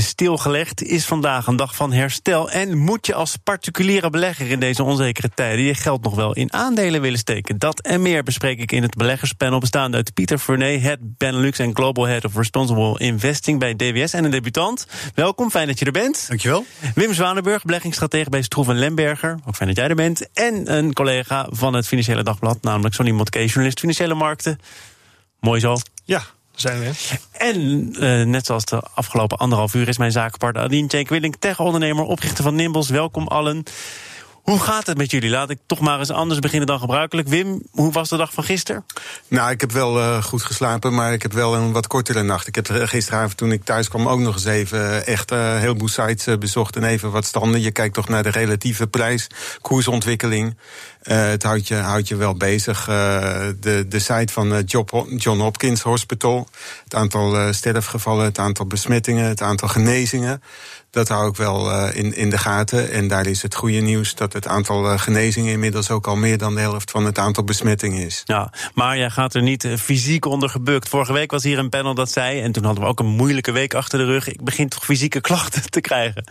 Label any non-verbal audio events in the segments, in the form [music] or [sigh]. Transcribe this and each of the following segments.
Stilgelegd is vandaag een dag van herstel. En moet je als particuliere belegger in deze onzekere tijden je geld nog wel in aandelen willen steken? Dat en meer bespreek ik in het beleggerspanel bestaande uit Pieter Furney, Head Benelux en Global Head of Responsible Investing bij DWS en een debutant. Welkom, fijn dat je er bent. Dankjewel. Wim Zwanenburg, beleggingsstratege bij Stroef en Lemberger. Ook fijn dat jij er bent. En een collega van het Financiële Dagblad, namelijk Sonny Motke, journalist Financiële Markten. Mooi zo. Ja, zijn we. En uh, net zoals de afgelopen anderhalf uur is mijn zakenpartner Adien Cenk Willink, tech-ondernemer, oprichter van Nimbles. Welkom allen. Hoe gaat het met jullie? Laat ik toch maar eens anders beginnen dan gebruikelijk. Wim, hoe was de dag van gisteren? Nou, ik heb wel uh, goed geslapen, maar ik heb wel een wat kortere nacht. Ik heb gisteravond, toen ik thuis kwam, ook nog eens even echt een uh, heleboel sites bezocht en even wat standen. Je kijkt toch naar de relatieve prijs, koersontwikkeling. Het houdt je, houdt je wel bezig. De, de site van John Hopkins Hospital. Het aantal sterfgevallen, het aantal besmettingen, het aantal genezingen. Dat hou ik wel in, in de gaten. En daar is het goede nieuws dat het aantal genezingen inmiddels ook al meer dan de helft van het aantal besmettingen is. Ja, maar jij gaat er niet fysiek onder gebukt. Vorige week was hier een panel dat zei, en toen hadden we ook een moeilijke week achter de rug. Ik begin toch fysieke [laughs] klachten te krijgen.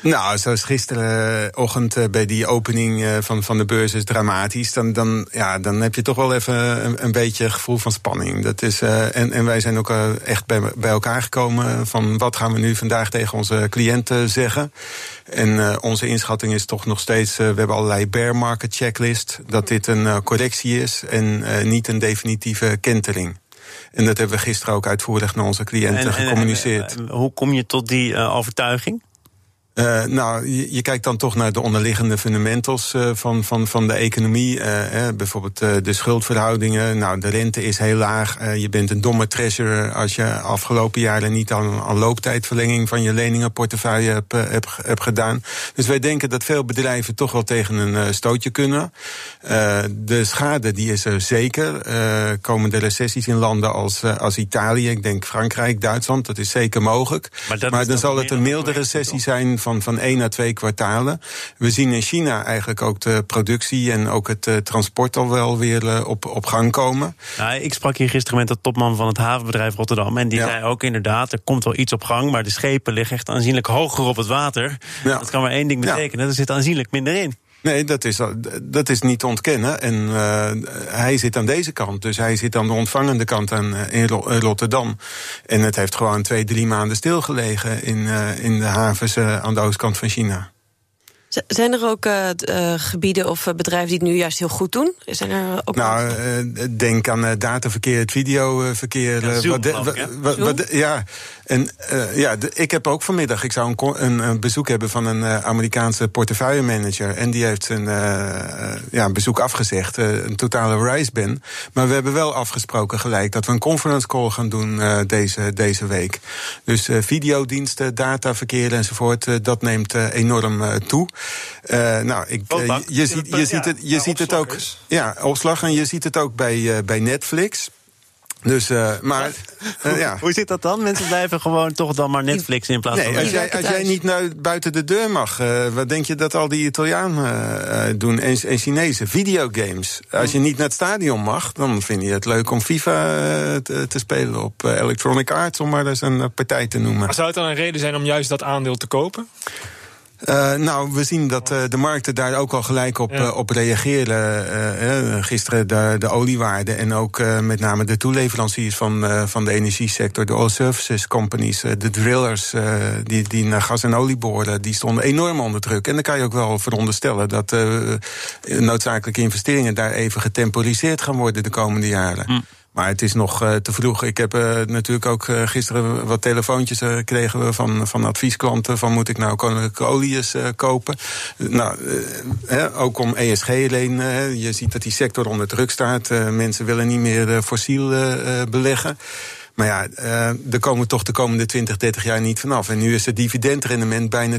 Nou, zoals gisterenochtend bij die opening van, van de beurs is dramatisch, dan, dan, ja, dan heb je toch wel even een, een beetje gevoel van spanning. Dat is, en, en wij zijn ook echt bij, bij elkaar gekomen van wat gaan we nu vandaag tegen onze cliënten zeggen. En uh, onze inschatting is toch nog steeds, we hebben allerlei bear market checklist, dat dit een correctie is en niet een definitieve kentering. En dat hebben we gisteren ook uitvoerig naar onze cliënten en, gecommuniceerd. En, hoe kom je tot die overtuiging? Uh, nou, je, je, kijkt dan toch naar de onderliggende fundamentals uh, van, van, van de economie. Uh, eh, bijvoorbeeld de schuldverhoudingen. Nou, de rente is heel laag. je bent een domme treasurer als je afgelopen jaren niet al een looptijdverlenging van je leningenportefeuille hebt heb, heb gedaan. Dus wij denken dat veel bedrijven toch wel tegen een stootje kunnen. de schade die is er zeker. komen de recessies in landen als, als Italië, ik denk Frankrijk, Duitsland, dat is zeker mogelijk. Maar, maar dan zal het een milde recessie zijn van, van één naar twee kwartalen. We zien in China eigenlijk ook de productie en ook het uh, transport al wel weer uh, op, op gang komen. Nou, ik sprak hier gisteren met de topman van het havenbedrijf Rotterdam. En die ja. zei ook inderdaad, er komt wel iets op gang. Maar de schepen liggen echt aanzienlijk hoger op het water. Ja. Dat kan maar één ding betekenen. Ja. Er zit aanzienlijk minder in. Nee, dat is, dat is niet te ontkennen. En uh, hij zit aan deze kant. Dus hij zit aan de ontvangende kant aan, in Rotterdam. En het heeft gewoon twee, drie maanden stilgelegen in, in de havens aan de oostkant van China. Zijn er ook uh, gebieden of bedrijven die het nu juist heel goed doen? Zijn er ook nou, uh, denk aan dataverkeer, het videoverkeer. Ja, Zoom, wat, wat, ja, en uh, ja, de, ik heb ook vanmiddag, ik zou een, een, een bezoek hebben van een uh, Amerikaanse portefeuillemanager. En die heeft een, uh, ja, een bezoek afgezegd, een totale rise ben. Maar we hebben wel afgesproken gelijk dat we een conference call gaan doen deze, deze week. Dus videodiensten, dataverkeer enzovoort, dat neemt enorm toe. Nou, ik, je, ziet, je, ziet het, je ziet het ook. Ja, opslag. En je ziet het ook bij, bij Netflix. Dus, uh, maar, uh, ja. Hoe zit dat dan? Mensen blijven gewoon toch dan maar Netflix in plaats nee, van... Als jij, als jij niet naar, buiten de deur mag, uh, wat denk je dat al die Italianen doen? En, en Chinezen, videogames. Als je niet naar het stadion mag, dan vind je het leuk om FIFA te, te, spelen op Electronic Arts, om maar eens een partij te noemen. Maar zou het dan een reden zijn om juist dat aandeel te kopen? Uh, nou, we zien dat uh, de markten daar ook al gelijk op, ja. uh, op reageren. gisteren de, de oliewaarde en ook met name de toeleveranciers van, van de energiesector, de oil services companies, de drillers die, die naar gas en olie boren, die stonden enorm onder druk. En dan kan je ook wel veronderstellen dat noodzakelijke investeringen daar even getemporiseerd gaan worden de komende jaren. Mm. Maar het is nog uh, te vroeg. Ik heb uh, natuurlijk ook uh, gisteren wat telefoontjes gekregen van, van adviesklanten. Van moet ik nou koninklijke olies kopen? nou, ook om ESG-leen. je ziet dat die sector onder druk staat. mensen willen niet meer fossiel beleggen. Maar ja, uh, er komen toch de komende 20, 30 jaar niet vanaf. En nu is het dividendrendement bijna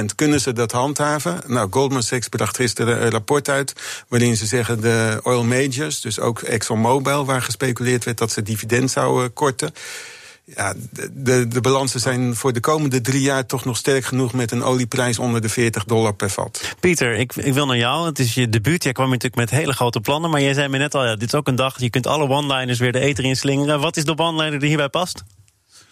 10%. Kunnen ze dat handhaven? Nou, Goldman Sachs bracht gisteren een rapport uit. waarin ze zeggen de oil majors, dus ook ExxonMobil, waar gespeculeerd werd dat ze dividend zouden korten ja, de, de balansen zijn voor de komende drie jaar toch nog sterk genoeg met een olieprijs onder de 40 dollar per vat. Pieter, ik, ik wil naar jou. Het is je debuut. Jij kwam natuurlijk met hele grote plannen. Maar jij zei me net al, ja, dit is ook een dag. Je kunt alle one-liners weer de eter in slingeren. Wat is de one-liner die hierbij past?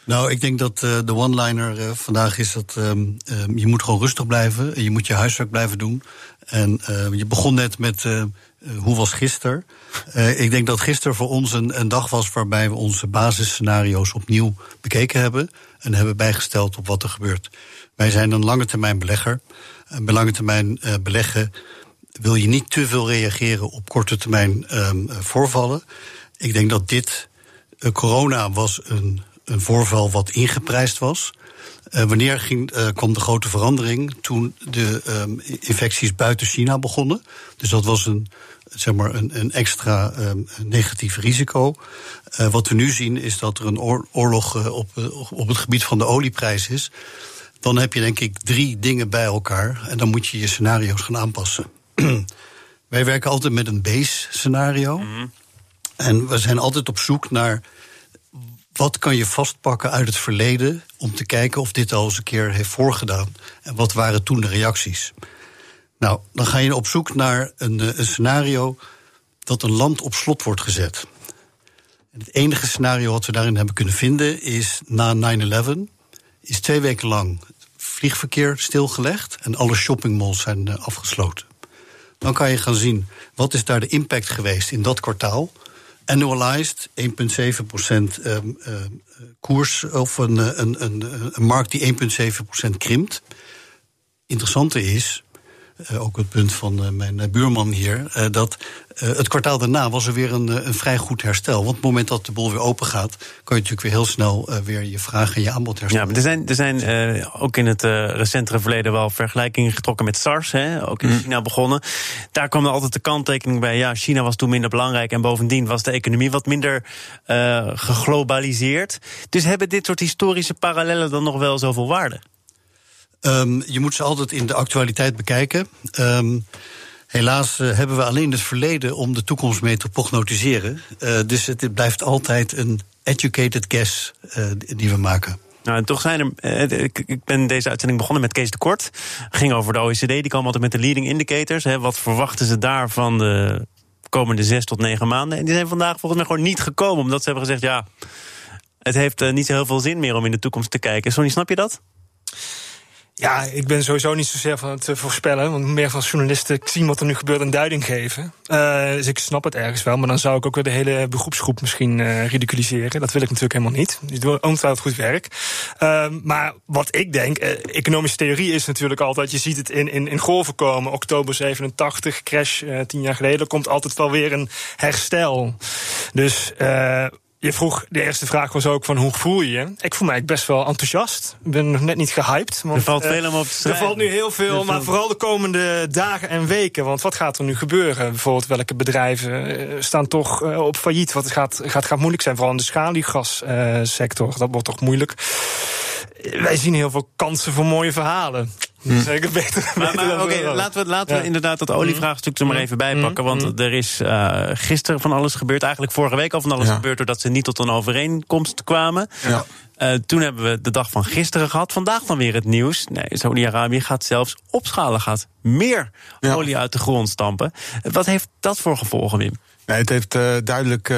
Nou, ik denk dat uh, de one-liner uh, vandaag is dat um, um, je moet gewoon rustig blijven. Je moet je huiswerk blijven doen. En uh, je begon net met hoe was gisteren? Uh, ik denk dat gisteren voor ons een, een, dag was waarbij we onze basisscenario's opnieuw bekeken hebben en hebben bijgesteld op wat er gebeurt. Wij zijn een lange termijn belegger. En bij lange termijn uh, beleggen wil je niet te veel reageren op korte termijn um, voorvallen. Ik denk dat dit corona was een, een voorval wat ingeprijsd was. Uh, wanneer ging, uh, kwam de grote verandering? Toen de um, infecties buiten China begonnen. Dus dat was een, zeg maar een, een extra um, negatief risico. Uh, wat we nu zien is dat er een oor, oorlog op, op het gebied van de olieprijs is. Dan heb je denk ik drie dingen bij elkaar. En dan moet je je scenario's gaan aanpassen. [clears throat] Wij werken altijd met een base scenario. Mm -hmm. En we zijn altijd op zoek naar wat kan je vastpakken uit het verleden om te kijken of dit al eens een keer heeft voorgedaan? En wat waren toen de reacties? Nou, dan ga je op zoek naar een, een scenario dat een land op slot wordt gezet. En het enige scenario wat we daarin hebben kunnen vinden is na 9-11 is twee weken lang vliegverkeer stilgelegd en alle shoppingmalls zijn uh, afgesloten. Dan kan je gaan zien wat is daar de impact geweest in dat kwartaal annualized 1,7% um, uh, koers of een, een, een, een markt die 1,7% krimpt. Interessante is, ook het punt van uh, mijn buurman hier, uh, dat het kwartaal daarna was er weer een, een vrij goed herstel. Want op het moment dat de bol weer open gaat, kan je natuurlijk weer heel snel weer je vraag en je aanbod herstellen. Ja, maar er zijn, er zijn ook in het recentere verleden wel vergelijkingen getrokken met SARS, hè, ook in mm. China begonnen. Daar kwam er altijd de kanttekening bij, ja, China was toen minder belangrijk en bovendien was de economie wat minder geglobaliseerd. Dus hebben dit soort historische parallellen dan nog wel zoveel waarde? Um, je moet ze altijd in de actualiteit bekijken. Um, helaas uh, hebben we alleen het verleden om de toekomst mee te prognosticeren. Uh, dus het blijft altijd een educated guess uh, die we maken. Nou, toch zijn er. Ik ben deze uitzending begonnen met Kees de Kort. Ging over de OECD. Die kwam altijd met de leading indicators. Hè. Wat verwachten ze daar van de komende zes tot negen maanden? En die zijn vandaag volgens mij gewoon niet gekomen. Omdat ze hebben gezegd: ja, het heeft niet zo heel veel zin meer om in de toekomst te kijken. Sonny, snap je dat? Ja, ik ben sowieso niet zozeer van het voorspellen. Want meer van journalisten zien wat er nu gebeurt en duiding geven. Uh, dus ik snap het ergens wel. Maar dan zou ik ook weer de hele beroepsgroep misschien uh, ridiculiseren. Dat wil ik natuurlijk helemaal niet. Die doen ongetwijfeld goed werk. Uh, maar wat ik denk, economische theorie is natuurlijk altijd... je ziet het in, in, in golven komen. Oktober 87, crash tien jaar geleden. komt altijd wel weer een herstel. Dus je vroeg, de eerste vraag was ook van hoe voel je je? Ik voel mij best wel enthousiast. Ik ben nog net niet gehyped. Want, er valt uh, veel om op te Er valt nu heel veel, maar vooral de komende dagen en weken. Want wat gaat er nu gebeuren? Bijvoorbeeld welke bedrijven uh, staan toch uh, op failliet? Wat gaat, gaat, gaat moeilijk zijn, vooral in de schaliegassector. dat wordt toch moeilijk. Wij zien heel veel kansen voor mooie verhalen. Hmm. Zeker beter. Maar, maar oké, okay, laten we, laten we ja. inderdaad dat olievraagstuk er maar even bij pakken. Want er is uh, gisteren van alles gebeurd. Eigenlijk vorige week al van alles ja. gebeurd. Doordat ze niet tot een overeenkomst kwamen. Ja. Uh, toen hebben we de dag van gisteren gehad. Vandaag dan weer het nieuws. Nee, Saudi-Arabië gaat zelfs opschalen. Gaat meer olie uit de grond stampen. Wat heeft dat voor gevolgen, Wim? Nee, het heeft uh, duidelijk uh,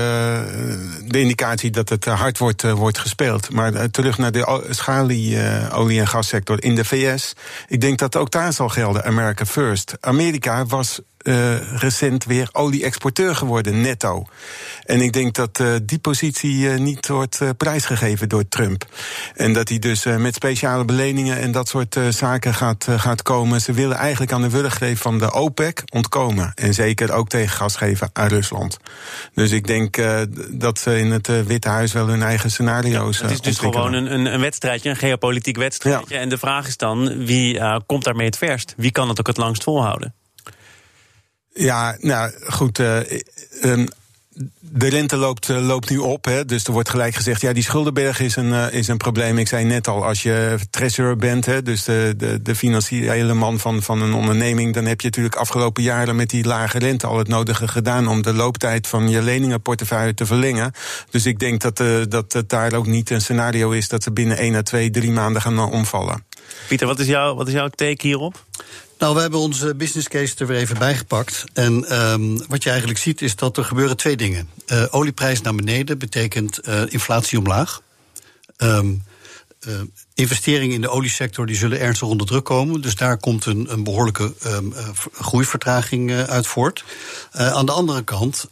de indicatie dat het hard wordt, uh, wordt gespeeld. Maar terug naar de schalieolie- en gassector in de VS. Ik denk dat ook daar zal gelden, America First. Amerika was uh, recent weer olie-exporteur geworden, netto. En ik denk dat uh, die positie uh, niet wordt prijsgegeven door Trump. En dat hij dus met speciale beleningen en dat soort zaken gaat, gaat komen. Ze willen eigenlijk aan de wurggreep van de OPEC ontkomen. En zeker ook tegen gas geven aan Rusland. Dus ik denk dat ze in het Witte Huis wel hun eigen scenario's. Ja, het is dus gewoon een, een wedstrijdje, een geopolitiek wedstrijdje. Ja. En de vraag is dan: wie komt daarmee het verst? Wie kan het ook het langst volhouden? Ja, nou goed. Um, de rente loopt, eh, loopt nu op. Hè, dus er wordt gelijk gezegd, ja, die schuldenberg is een, uh, is een probleem. Ik zei net al, als je treasurer bent, hè, dus de, de, de financiële man van, van een onderneming, dan heb je natuurlijk afgelopen jaren met die lage rente al het nodige gedaan om de looptijd van je leningenportefeuille te verlengen. Dus ik denk dat, dat het daar ook niet een scenario is dat ze binnen 1 à 2, 3 maanden gaan omvallen. Pieter, wat is, jouw, wat is jouw take hierop? Nou, we hebben onze business case er weer even bijgepakt. En um, wat je eigenlijk ziet is dat er gebeuren twee dingen. Uh, olieprijs naar beneden betekent uh, inflatie omlaag. Um, uh, investeringen in de oliesector die zullen ernstig onder druk komen. Dus daar komt een, een behoorlijke um, groeivertraging uit voort. aan de andere kant,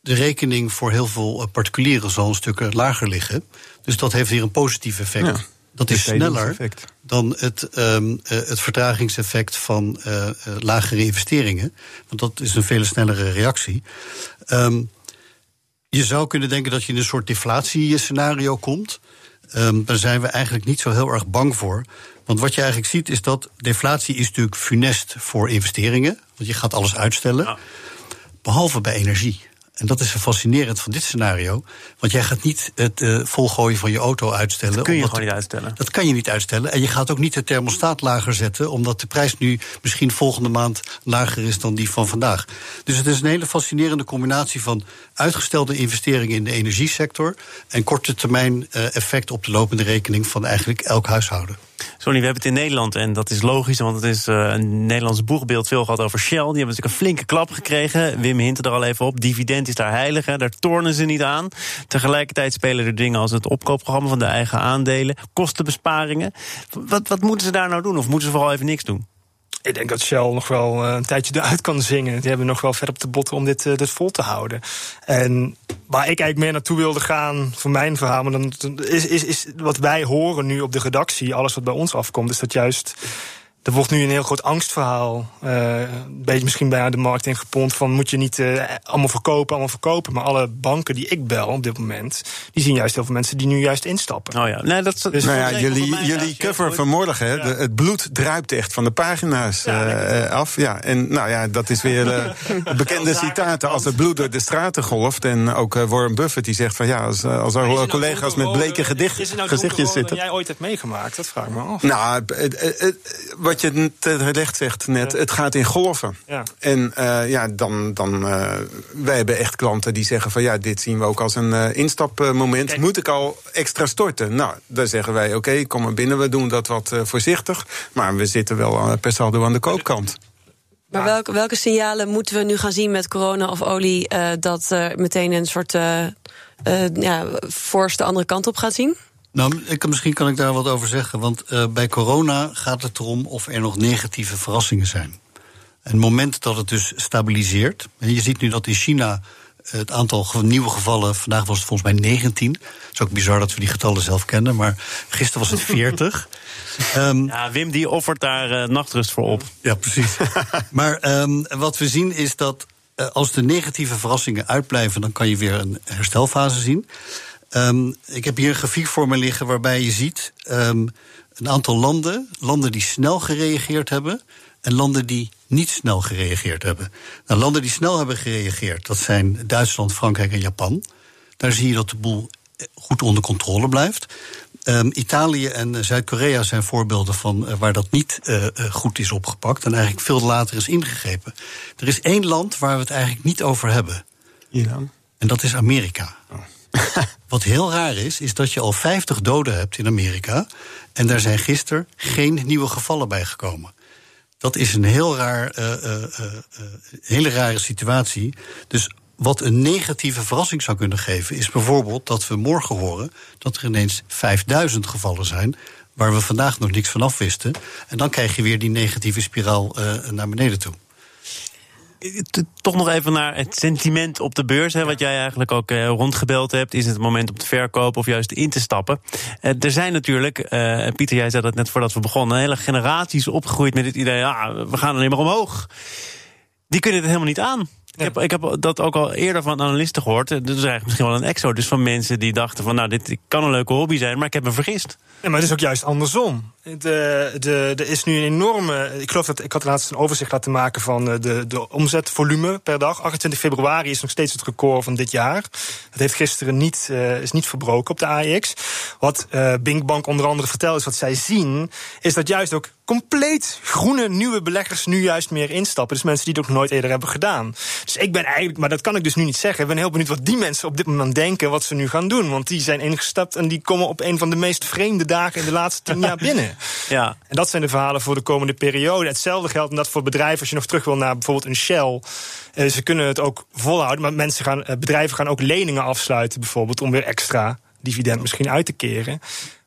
de rekening voor heel veel particulieren zal een stuk lager liggen. Dus dat heeft hier een positief effect. Dat is sneller dan het, um, het vertragingseffect van uh, lagere investeringen. Want dat is een veel snellere reactie. Um, je zou kunnen denken dat je in een soort deflatiescenario komt. Um, daar zijn we eigenlijk niet zo heel erg bang voor. Want wat je eigenlijk ziet is dat deflatie is natuurlijk funest voor investeringen. Want je gaat alles uitstellen. Ja. Behalve bij energie. En dat is fascinerend van dit scenario. Want jij gaat niet het uh, volgooien van je auto uitstellen. Dat kun je gewoon niet uitstellen. Dat kan je niet uitstellen. En je gaat ook niet de thermostaat lager zetten, omdat de prijs nu misschien volgende maand lager is dan die van vandaag. Dus het is een hele fascinerende combinatie van uitgestelde investeringen in de energiesector en korte termijn uh, effect op de lopende rekening van eigenlijk elk huishouden. Sorry, we hebben het in Nederland en dat is logisch, want het is uh, een Nederlands boegbeeld veel gehad over Shell. Die hebben natuurlijk een flinke klap gekregen. Wim hint er al even op. Dividend is daar heilig, hè. daar tornen ze niet aan. Tegelijkertijd spelen er dingen als het opkoopprogramma van de eigen aandelen, kostenbesparingen. Wat, wat moeten ze daar nou doen? Of moeten ze vooral even niks doen? Ik denk dat Shell nog wel een tijdje eruit kan zingen. Die hebben nog wel ver op de botten om dit, uh, dit vol te houden. En waar ik eigenlijk meer naartoe wilde gaan voor mijn verhaal, maar dan is, is, is wat wij horen nu op de redactie, alles wat bij ons afkomt, is dat juist er wordt nu een heel groot angstverhaal. Uh, een beetje misschien bij de markt ingepompt van moet je niet uh, allemaal verkopen, allemaal verkopen. Maar alle banken die ik bel op dit moment, die zien juist heel veel mensen die nu juist instappen. Oh ja, nee, dat dus nou ja, jullie, jullie cover vanmorgen, hè, het bloed druipt echt van de pagina's ja, uh, af. Ja, en nou ja, dat is weer de [laughs] bekende citaten. Als het bloed door de straten golft. En ook Warren Buffett die zegt van ja, als, als er nou collega's met bleke gedicht, nou gezichtjes zitten. jij ooit hebt meegemaakt, dat vraag ik me af. Nou, wat je terecht zegt net, ja. het gaat in golven. Ja. En uh, ja, dan, dan uh, wij hebben echt klanten die zeggen van ja, dit zien we ook als een uh, instapmoment. Kijk. Moet ik al extra storten? Nou, dan zeggen wij oké, okay, kom maar binnen, we doen dat wat voorzichtig. Maar we zitten wel per saldo aan de koopkant. Maar welke, welke signalen moeten we nu gaan zien met corona of olie dat er meteen een soort ja, de andere kant op gaat zien? Nou, ik, misschien kan ik daar wat over zeggen. Want uh, bij corona gaat het erom of er nog negatieve verrassingen zijn. En het moment dat het dus stabiliseert. En je ziet nu dat in China het aantal nieuwe gevallen, vandaag was het volgens mij 19. Het is ook bizar dat we die getallen zelf kennen, maar gisteren was het [laughs] 40. um, ja, Wim die offert daar uh, nachtrust voor op. Ja, precies. [laughs] maar um, wat we zien is dat uh, als de negatieve verrassingen uitblijven, dan kan je weer een herstelfase zien. Um, ik heb hier een grafiek voor me liggen waarbij je ziet um, een aantal landen, landen die snel gereageerd hebben en landen die niet snel gereageerd hebben. Nou, landen die snel hebben gereageerd, dat zijn Duitsland, Frankrijk en Japan. Daar zie je dat de boel goed onder controle blijft. Um, Italië en Zuid-Korea zijn voorbeelden van uh, waar dat niet uh, goed is opgepakt en eigenlijk veel later is ingegrepen. Er is één land waar we het eigenlijk niet over hebben. Iran. En dat is Amerika. Oh. [laughs] Wat heel raar is, is dat je al 50 doden hebt in Amerika. En daar zijn gisteren geen nieuwe gevallen bij gekomen. Dat is een heel raar, uh, uh, uh, hele rare situatie. Dus wat een negatieve verrassing zou kunnen geven, is bijvoorbeeld dat we morgen horen dat er ineens 5000 gevallen zijn. Waar we vandaag nog niks van af wisten. En dan krijg je weer die negatieve spiraal naar beneden toe toch nog even naar het sentiment op de beurs. Hè, wat jij eigenlijk ook eh, rondgebeld hebt. Is het het moment om te verkopen of juist in te stappen? Eh, er zijn natuurlijk, eh, Pieter, jij zei dat net voordat we begonnen, hele generaties opgegroeid met het idee: ja, we gaan alleen maar omhoog. Die kunnen het helemaal niet aan. Ik, heb, ik heb dat ook al eerder van analisten gehoord. Dat is eigenlijk misschien wel een exodus van mensen die dachten van... nou, dit kan een leuke hobby zijn, maar ik heb me vergist. Ja, maar het is ook juist andersom. De, de, er is nu een enorme. Ik geloof dat ik had laatst een overzicht laten maken van eh, de, de omzetvolume per dag. 28 februari is nog steeds het record van dit jaar. Dat heeft gisteren niet, uh, is niet verbroken op de AEX. Wat uh, Binkbank onder andere vertelt, is wat zij zien, is dat juist ook compleet groene nieuwe beleggers nu juist meer instappen. Dus mensen die het ook nooit eerder hebben gedaan. Dus ik ben eigenlijk, maar dat kan ik dus nu niet zeggen. Ik ben heel benieuwd wat die mensen op dit moment denken, wat ze nu gaan doen. Want die zijn ingestapt en die komen op een van de meest vreemde dagen in de laatste tien jaar [laughs] binnen. Ja. En dat zijn de verhalen voor de komende periode. Hetzelfde geldt en dat voor bedrijven, als je nog terug wil naar bijvoorbeeld een Shell. Uh, ze kunnen het ook volhouden, maar mensen gaan, uh, bedrijven gaan ook leningen afsluiten, bijvoorbeeld, om weer extra dividend misschien uit te keren.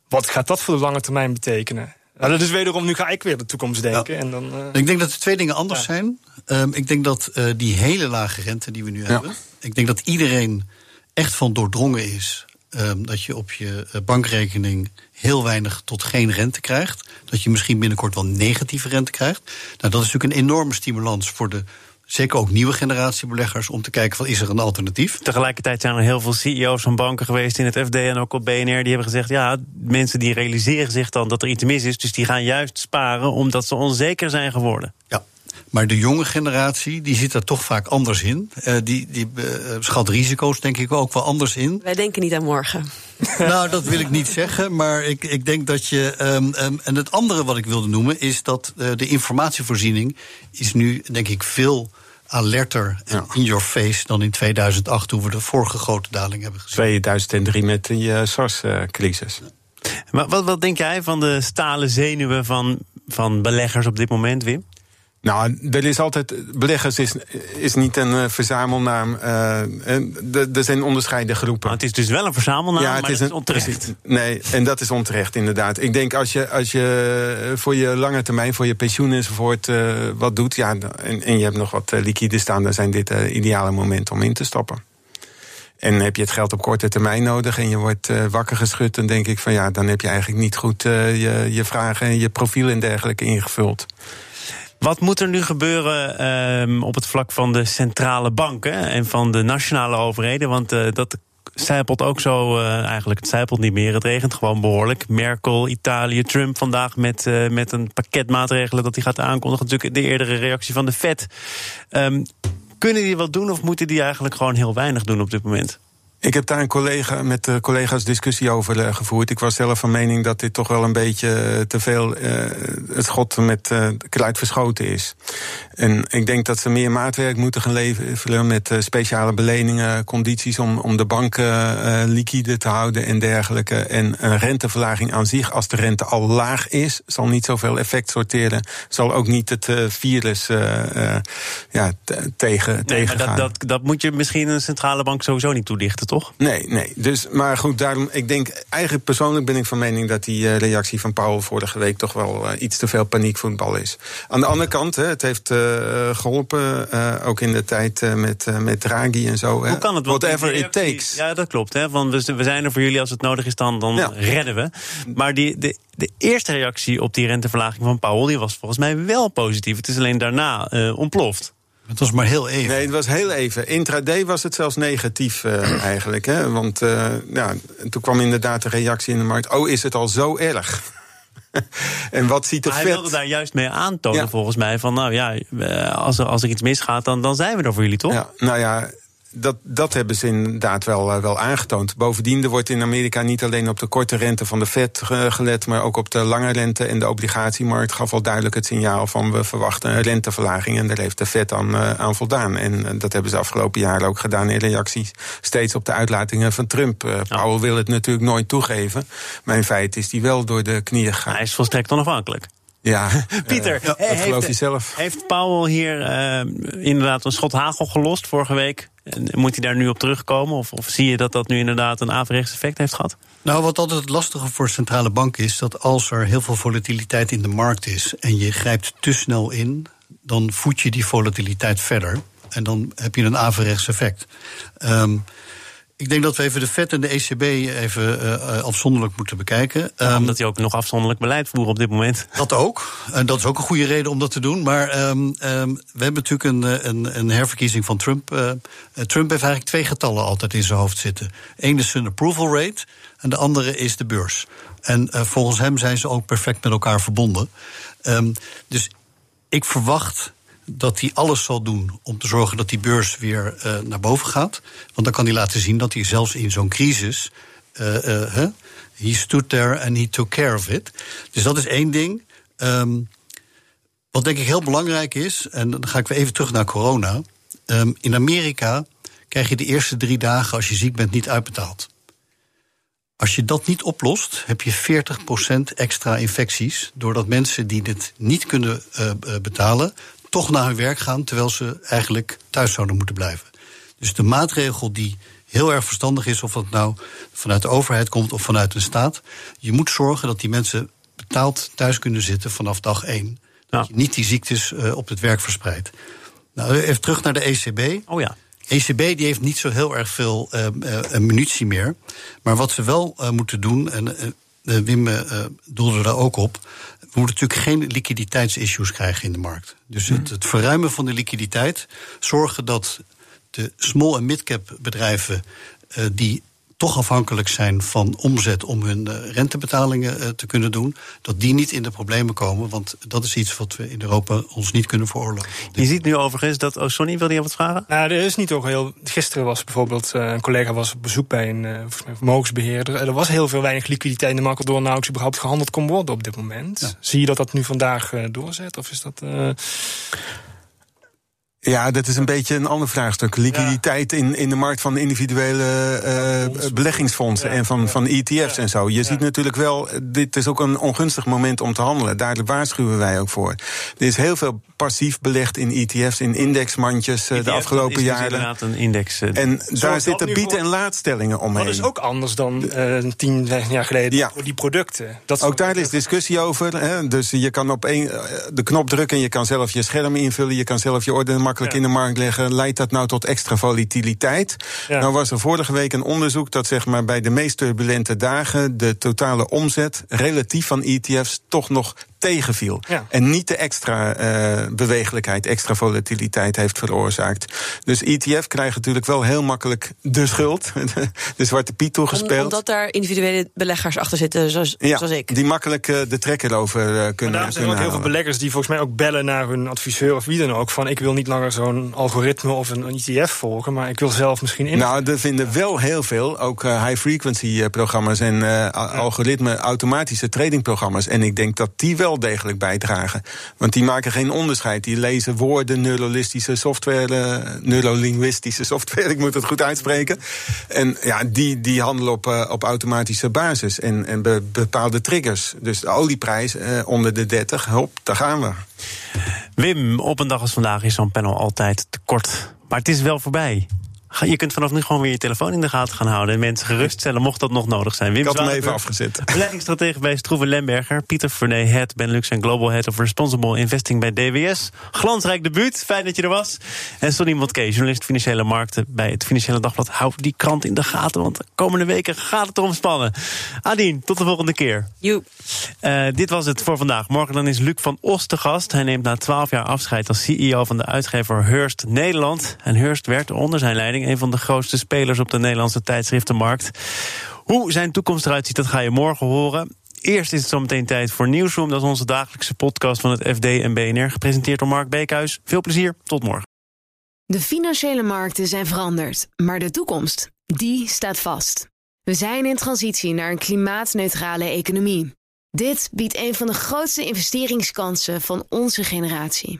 Wat gaat dat voor de lange termijn betekenen? Nou, dat is wederom, nu ga ik weer de toekomst denken. Ja. En dan, uh... Ik denk dat de twee dingen anders ja. zijn. Um, ik denk dat uh, die hele lage rente die we nu ja. hebben. Ik denk dat iedereen echt van doordrongen is. Um, dat je op je uh, bankrekening heel weinig tot geen rente krijgt. Dat je misschien binnenkort wel negatieve rente krijgt. Nou, dat is natuurlijk een enorme stimulans voor de zeker ook nieuwe generatie beleggers, om te kijken van is er een alternatief. Tegelijkertijd zijn er heel veel CEO's van banken geweest in het FD en ook op BNR. Die hebben gezegd, ja, mensen die realiseren zich dan dat er iets mis is. Dus die gaan juist sparen omdat ze onzeker zijn geworden. Ja. Maar de jonge generatie, die zit er toch vaak anders in. Uh, die die uh, schat risico's denk ik ook wel anders in. Wij denken niet aan morgen. [laughs] nou, dat wil ik niet zeggen. Maar ik, ik denk dat je... Um, um, en het andere wat ik wilde noemen... is dat uh, de informatievoorziening is nu, denk ik, veel alerter en ja. in your face dan in 2008... toen we de vorige grote daling hebben gezien. 2003 met de SARS-crisis. Maar wat, wat denk jij van de stalen zenuwen van, van beleggers op dit moment, Wim? Nou, er is altijd. Beleggers is, is niet een uh, verzamelnaam. Uh, er zijn onderscheiden groepen. Maar het is dus wel een verzamelnaam, ja, het maar is, een, is onterecht. Nee, en dat is onterecht, inderdaad. Ik denk als je, als je voor je lange termijn, voor je pensioen enzovoort uh, wat doet, ja, en, en je hebt nog wat liquide staan, dan zijn dit ideale momenten om in te stappen. En heb je het geld op korte termijn nodig en je wordt uh, wakker geschud, dan denk ik van ja, dan heb je eigenlijk niet goed uh, je, je vragen en je profiel en dergelijke ingevuld. Wat moet er nu gebeuren um, op het vlak van de centrale banken en van de nationale overheden? Want uh, dat zijpelt ook zo, uh, eigenlijk het zijpelt niet meer, het regent gewoon behoorlijk. Merkel, Italië, Trump vandaag met, uh, met een pakket maatregelen dat hij gaat aankondigen. Natuurlijk de eerdere reactie van de Fed. Um, kunnen die wat doen of moeten die eigenlijk gewoon heel weinig doen op dit moment? Ik heb daar een collega, met uh, collega's discussie over uh, gevoerd. Ik was zelf van mening dat dit toch wel een beetje uh, te veel het schot met kruid verschoten is. En ik denk dat ze meer maatwerk moeten gaan leveren met speciale beleningen, condities om, om de banken liquide te houden en dergelijke. En een renteverlaging aan zich, als de rente al laag is, zal niet zoveel effect sorteren. Zal ook niet het virus ja, tegen, nee, tegengaan. Maar dat, dat, dat moet je misschien een centrale bank sowieso niet toedichten, toch? Toch? Nee, nee. Dus, maar goed, daarom, ik denk, eigenlijk persoonlijk ben ik van mening dat die uh, reactie van Powell vorige week toch wel uh, iets te veel paniekvoetbal is. Aan de andere kant, hè, het heeft uh, geholpen, ook in de tijd met, met Draghi en zo. Hoe kan het? Whatever it takes. Ja, dat klopt. Hè, want we zijn er voor jullie als het nodig is, dan, dan ja. redden we. Maar die, de, de eerste reactie op die renteverlaging van Powell, die was volgens mij wel positief. Het is alleen daarna ontploft. Het was maar heel even. Nee, het was heel even. Intraday was het zelfs negatief uh, [clears throat] eigenlijk. Hè? Want uh, ja, toen kwam inderdaad de reactie in de markt... oh, is het al zo erg? [laughs] en wat ziet er maar vet... hij wilde daar juist mee aantonen, ja. volgens mij. Van nou ja, als er, als er iets misgaat, dan, dan zijn we er voor jullie, toch? Ja, nou ja, dat, dat hebben ze inderdaad wel, uh, wel aangetoond. Bovendien, er wordt in Amerika niet alleen op de korte rente van de Fed gelet, maar ook op de lange rente. En de obligatiemarkt gaf al duidelijk het signaal van we verwachten een renteverlaging. En daar heeft de Fed aan, uh, aan voldaan. En dat hebben ze afgelopen jaren ook gedaan in reactie steeds op de uitlatingen van Trump. Uh, Powell wil het natuurlijk nooit toegeven. Maar in feite is hij wel door de knieën gegaan. Hij is volstrekt onafhankelijk. Ja, Pieter, uh, hij zelf. Heeft Powell hier uh, inderdaad een schot hagel gelost vorige week? En moet hij daar nu op terugkomen? Of, of zie je dat dat nu inderdaad een averechts effect heeft gehad? Nou, wat altijd het lastige voor centrale banken is... dat als er heel veel volatiliteit in de markt is... en je grijpt te snel in, dan voed je die volatiliteit verder. En dan heb je een averechts effect. Um, Ik denk dat we even de FED en de ECB even uh, afzonderlijk moeten bekijken. Ja, omdat die ook nog afzonderlijk beleid voeren op dit moment. [laughs] Dat ook. En dat is ook een goede reden om dat te doen. Maar um, um, we hebben natuurlijk een, een, een herverkiezing van Trump. Uh, Trump heeft eigenlijk twee getallen altijd in zijn hoofd zitten. Eén is zijn approval rate en de andere is de beurs. En uh, volgens hem zijn ze ook perfect met elkaar verbonden. Um, dus ik verwacht dat hij alles zal doen om te zorgen dat die beurs weer uh, naar boven gaat. Want dan kan hij laten zien dat hij zelfs in zo'n crisis. Uh, huh, he stood there and he took care of it. Dus dat is één ding. Um, wat denk ik heel belangrijk is, en dan ga ik weer even terug naar corona. Um, in Amerika krijg je de eerste drie dagen als je ziek bent niet uitbetaald. Als je dat niet oplost, heb je 40% extra infecties. Doordat mensen die dit niet kunnen betalen, toch naar hun werk gaan, terwijl ze eigenlijk thuis zouden moeten blijven. Dus de maatregel die heel erg verstandig is, of dat nou vanuit de overheid komt of vanuit een staat, je moet zorgen dat die mensen betaald thuis kunnen zitten vanaf dag één. Dat je niet die ziektes uh, op het werk verspreidt. Nou, even terug naar de ECB. Oh ja. ECB die heeft niet zo heel erg veel uh, uh, munitie meer. Maar wat ze wel moeten doen, en Wim doelde daar ook op. We moeten natuurlijk geen liquiditeitsissues krijgen in de markt. Dus het, het verruimen van de liquiditeit, zorgen dat de small- en mid-cap bedrijven die toch afhankelijk zijn van omzet om hun uh, rentebetalingen uh, te kunnen doen, dat die niet in de problemen komen. Want dat is iets wat we in Europa ons niet kunnen veroorloven. Je ziet nu overigens dat. Oh, Sonny, wilde je wat vragen? Nou, er is niet ook heel. Gisteren was bijvoorbeeld uh, een collega was op bezoek bij een vermogensbeheerder. Er was heel veel weinig liquiditeit in de markt, waardoor nauwelijks überhaupt gehandeld kon worden op dit moment. Ja. Zie je dat dat nu vandaag doorzet? Of is dat. Ja, dat is een beetje een ander vraagstuk. Liquiditeit ja. in, in de markt van individuele uh, beleggingsfondsen ja, en van, ja. van ETF's en zo. Je ziet natuurlijk wel, dit is ook een ongunstig moment om te handelen. Daar waarschuwen wij ook voor. Er is heel veel passief belegd in ETF's, in indexmandjes ETF, de afgelopen is jaren. inderdaad een index. Uh, en daar zitten bied- en laadstellingen omheen. Dat is ook anders dan uh, tien, jaar geleden, ja. die producten. Dat ook daar is discussie over. Hè? Dus je kan op een, de knop drukken en je kan zelf je scherm invullen. Je kan zelf je orde makkelijk ja. in de markt leggen. Leidt dat nou tot extra volatiliteit? Ja. Nou was er vorige week een onderzoek dat zeg maar, bij de meest turbulente dagen... de totale omzet relatief van ETF's toch nog tegenviel. Ja. En niet de extra uh, bewegelijkheid, extra volatiliteit heeft veroorzaakt. Dus ETF krijgt natuurlijk wel heel makkelijk de schuld, [laughs] de zwarte piet toegespeeld. Om, omdat daar individuele beleggers achter zitten, zoals, ja, zoals ik. Die makkelijk uh, de trekker over uh, kunnen maar zijn ook heel veel beleggers die volgens mij ook bellen naar hun adviseur of wie dan ook. Van ik wil niet langer zo'n algoritme of een, een ETF volgen, maar ik wil zelf misschien in. Nou, er vinden wel heel veel, ook high frequency programma's en ja. algoritme automatische tradingprogramma's. En ik denk dat die wel degelijk bijdragen. Want die maken geen onderscheid. Die lezen woorden, neuralistische software, uh, neurolinguïstische software, [laughs] ik moet het goed uitspreken. En ja, die, die handelen op, uh, op automatische basis en, en be, bepaalde triggers. Dus de olieprijs uh, onder de 30, hop, daar gaan we. Wim, op een dag als vandaag is zo'n panel altijd te kort. Maar het is wel voorbij. Je kunt vanaf nu gewoon weer je telefoon in de gaten gaan houden... en mensen geruststellen, mocht dat nog nodig zijn. Wim Ik had hem even afgezet. [laughs] Beleggingsstratege bij Stroeven Lemberger. Pieter Vernet, Head Benelux en Global Head of Responsible Investing bij DWS. Glansrijk debuut, fijn dat je er was. En Sonny Motke, journalist Financiële Markten... bij het Financiële Dagblad. Hou die krant in de gaten, want de komende weken gaat het erom spannen. Adien, tot de volgende keer. Joep. Uh, dit was het voor vandaag. Morgen dan is Luc van Os te gast. Hij neemt na 12 jaar afscheid als CEO van de uitgever Hearst Nederland. En Hearst werd onder zijn leiding een van de grootste spelers op de Nederlandse tijdschriftenmarkt. Hoe zijn toekomst eruit ziet, dat ga je morgen horen. Eerst is het zometeen tijd voor Nieuwsroom. Dat is onze dagelijkse podcast van het FD en BNR. Gepresenteerd door Mark Beekhuis. Veel plezier, tot morgen. De financiële markten zijn veranderd, maar de toekomst, die staat vast. We zijn in transitie naar een klimaatneutrale economie. Dit biedt een van de grootste investeringskansen van onze generatie.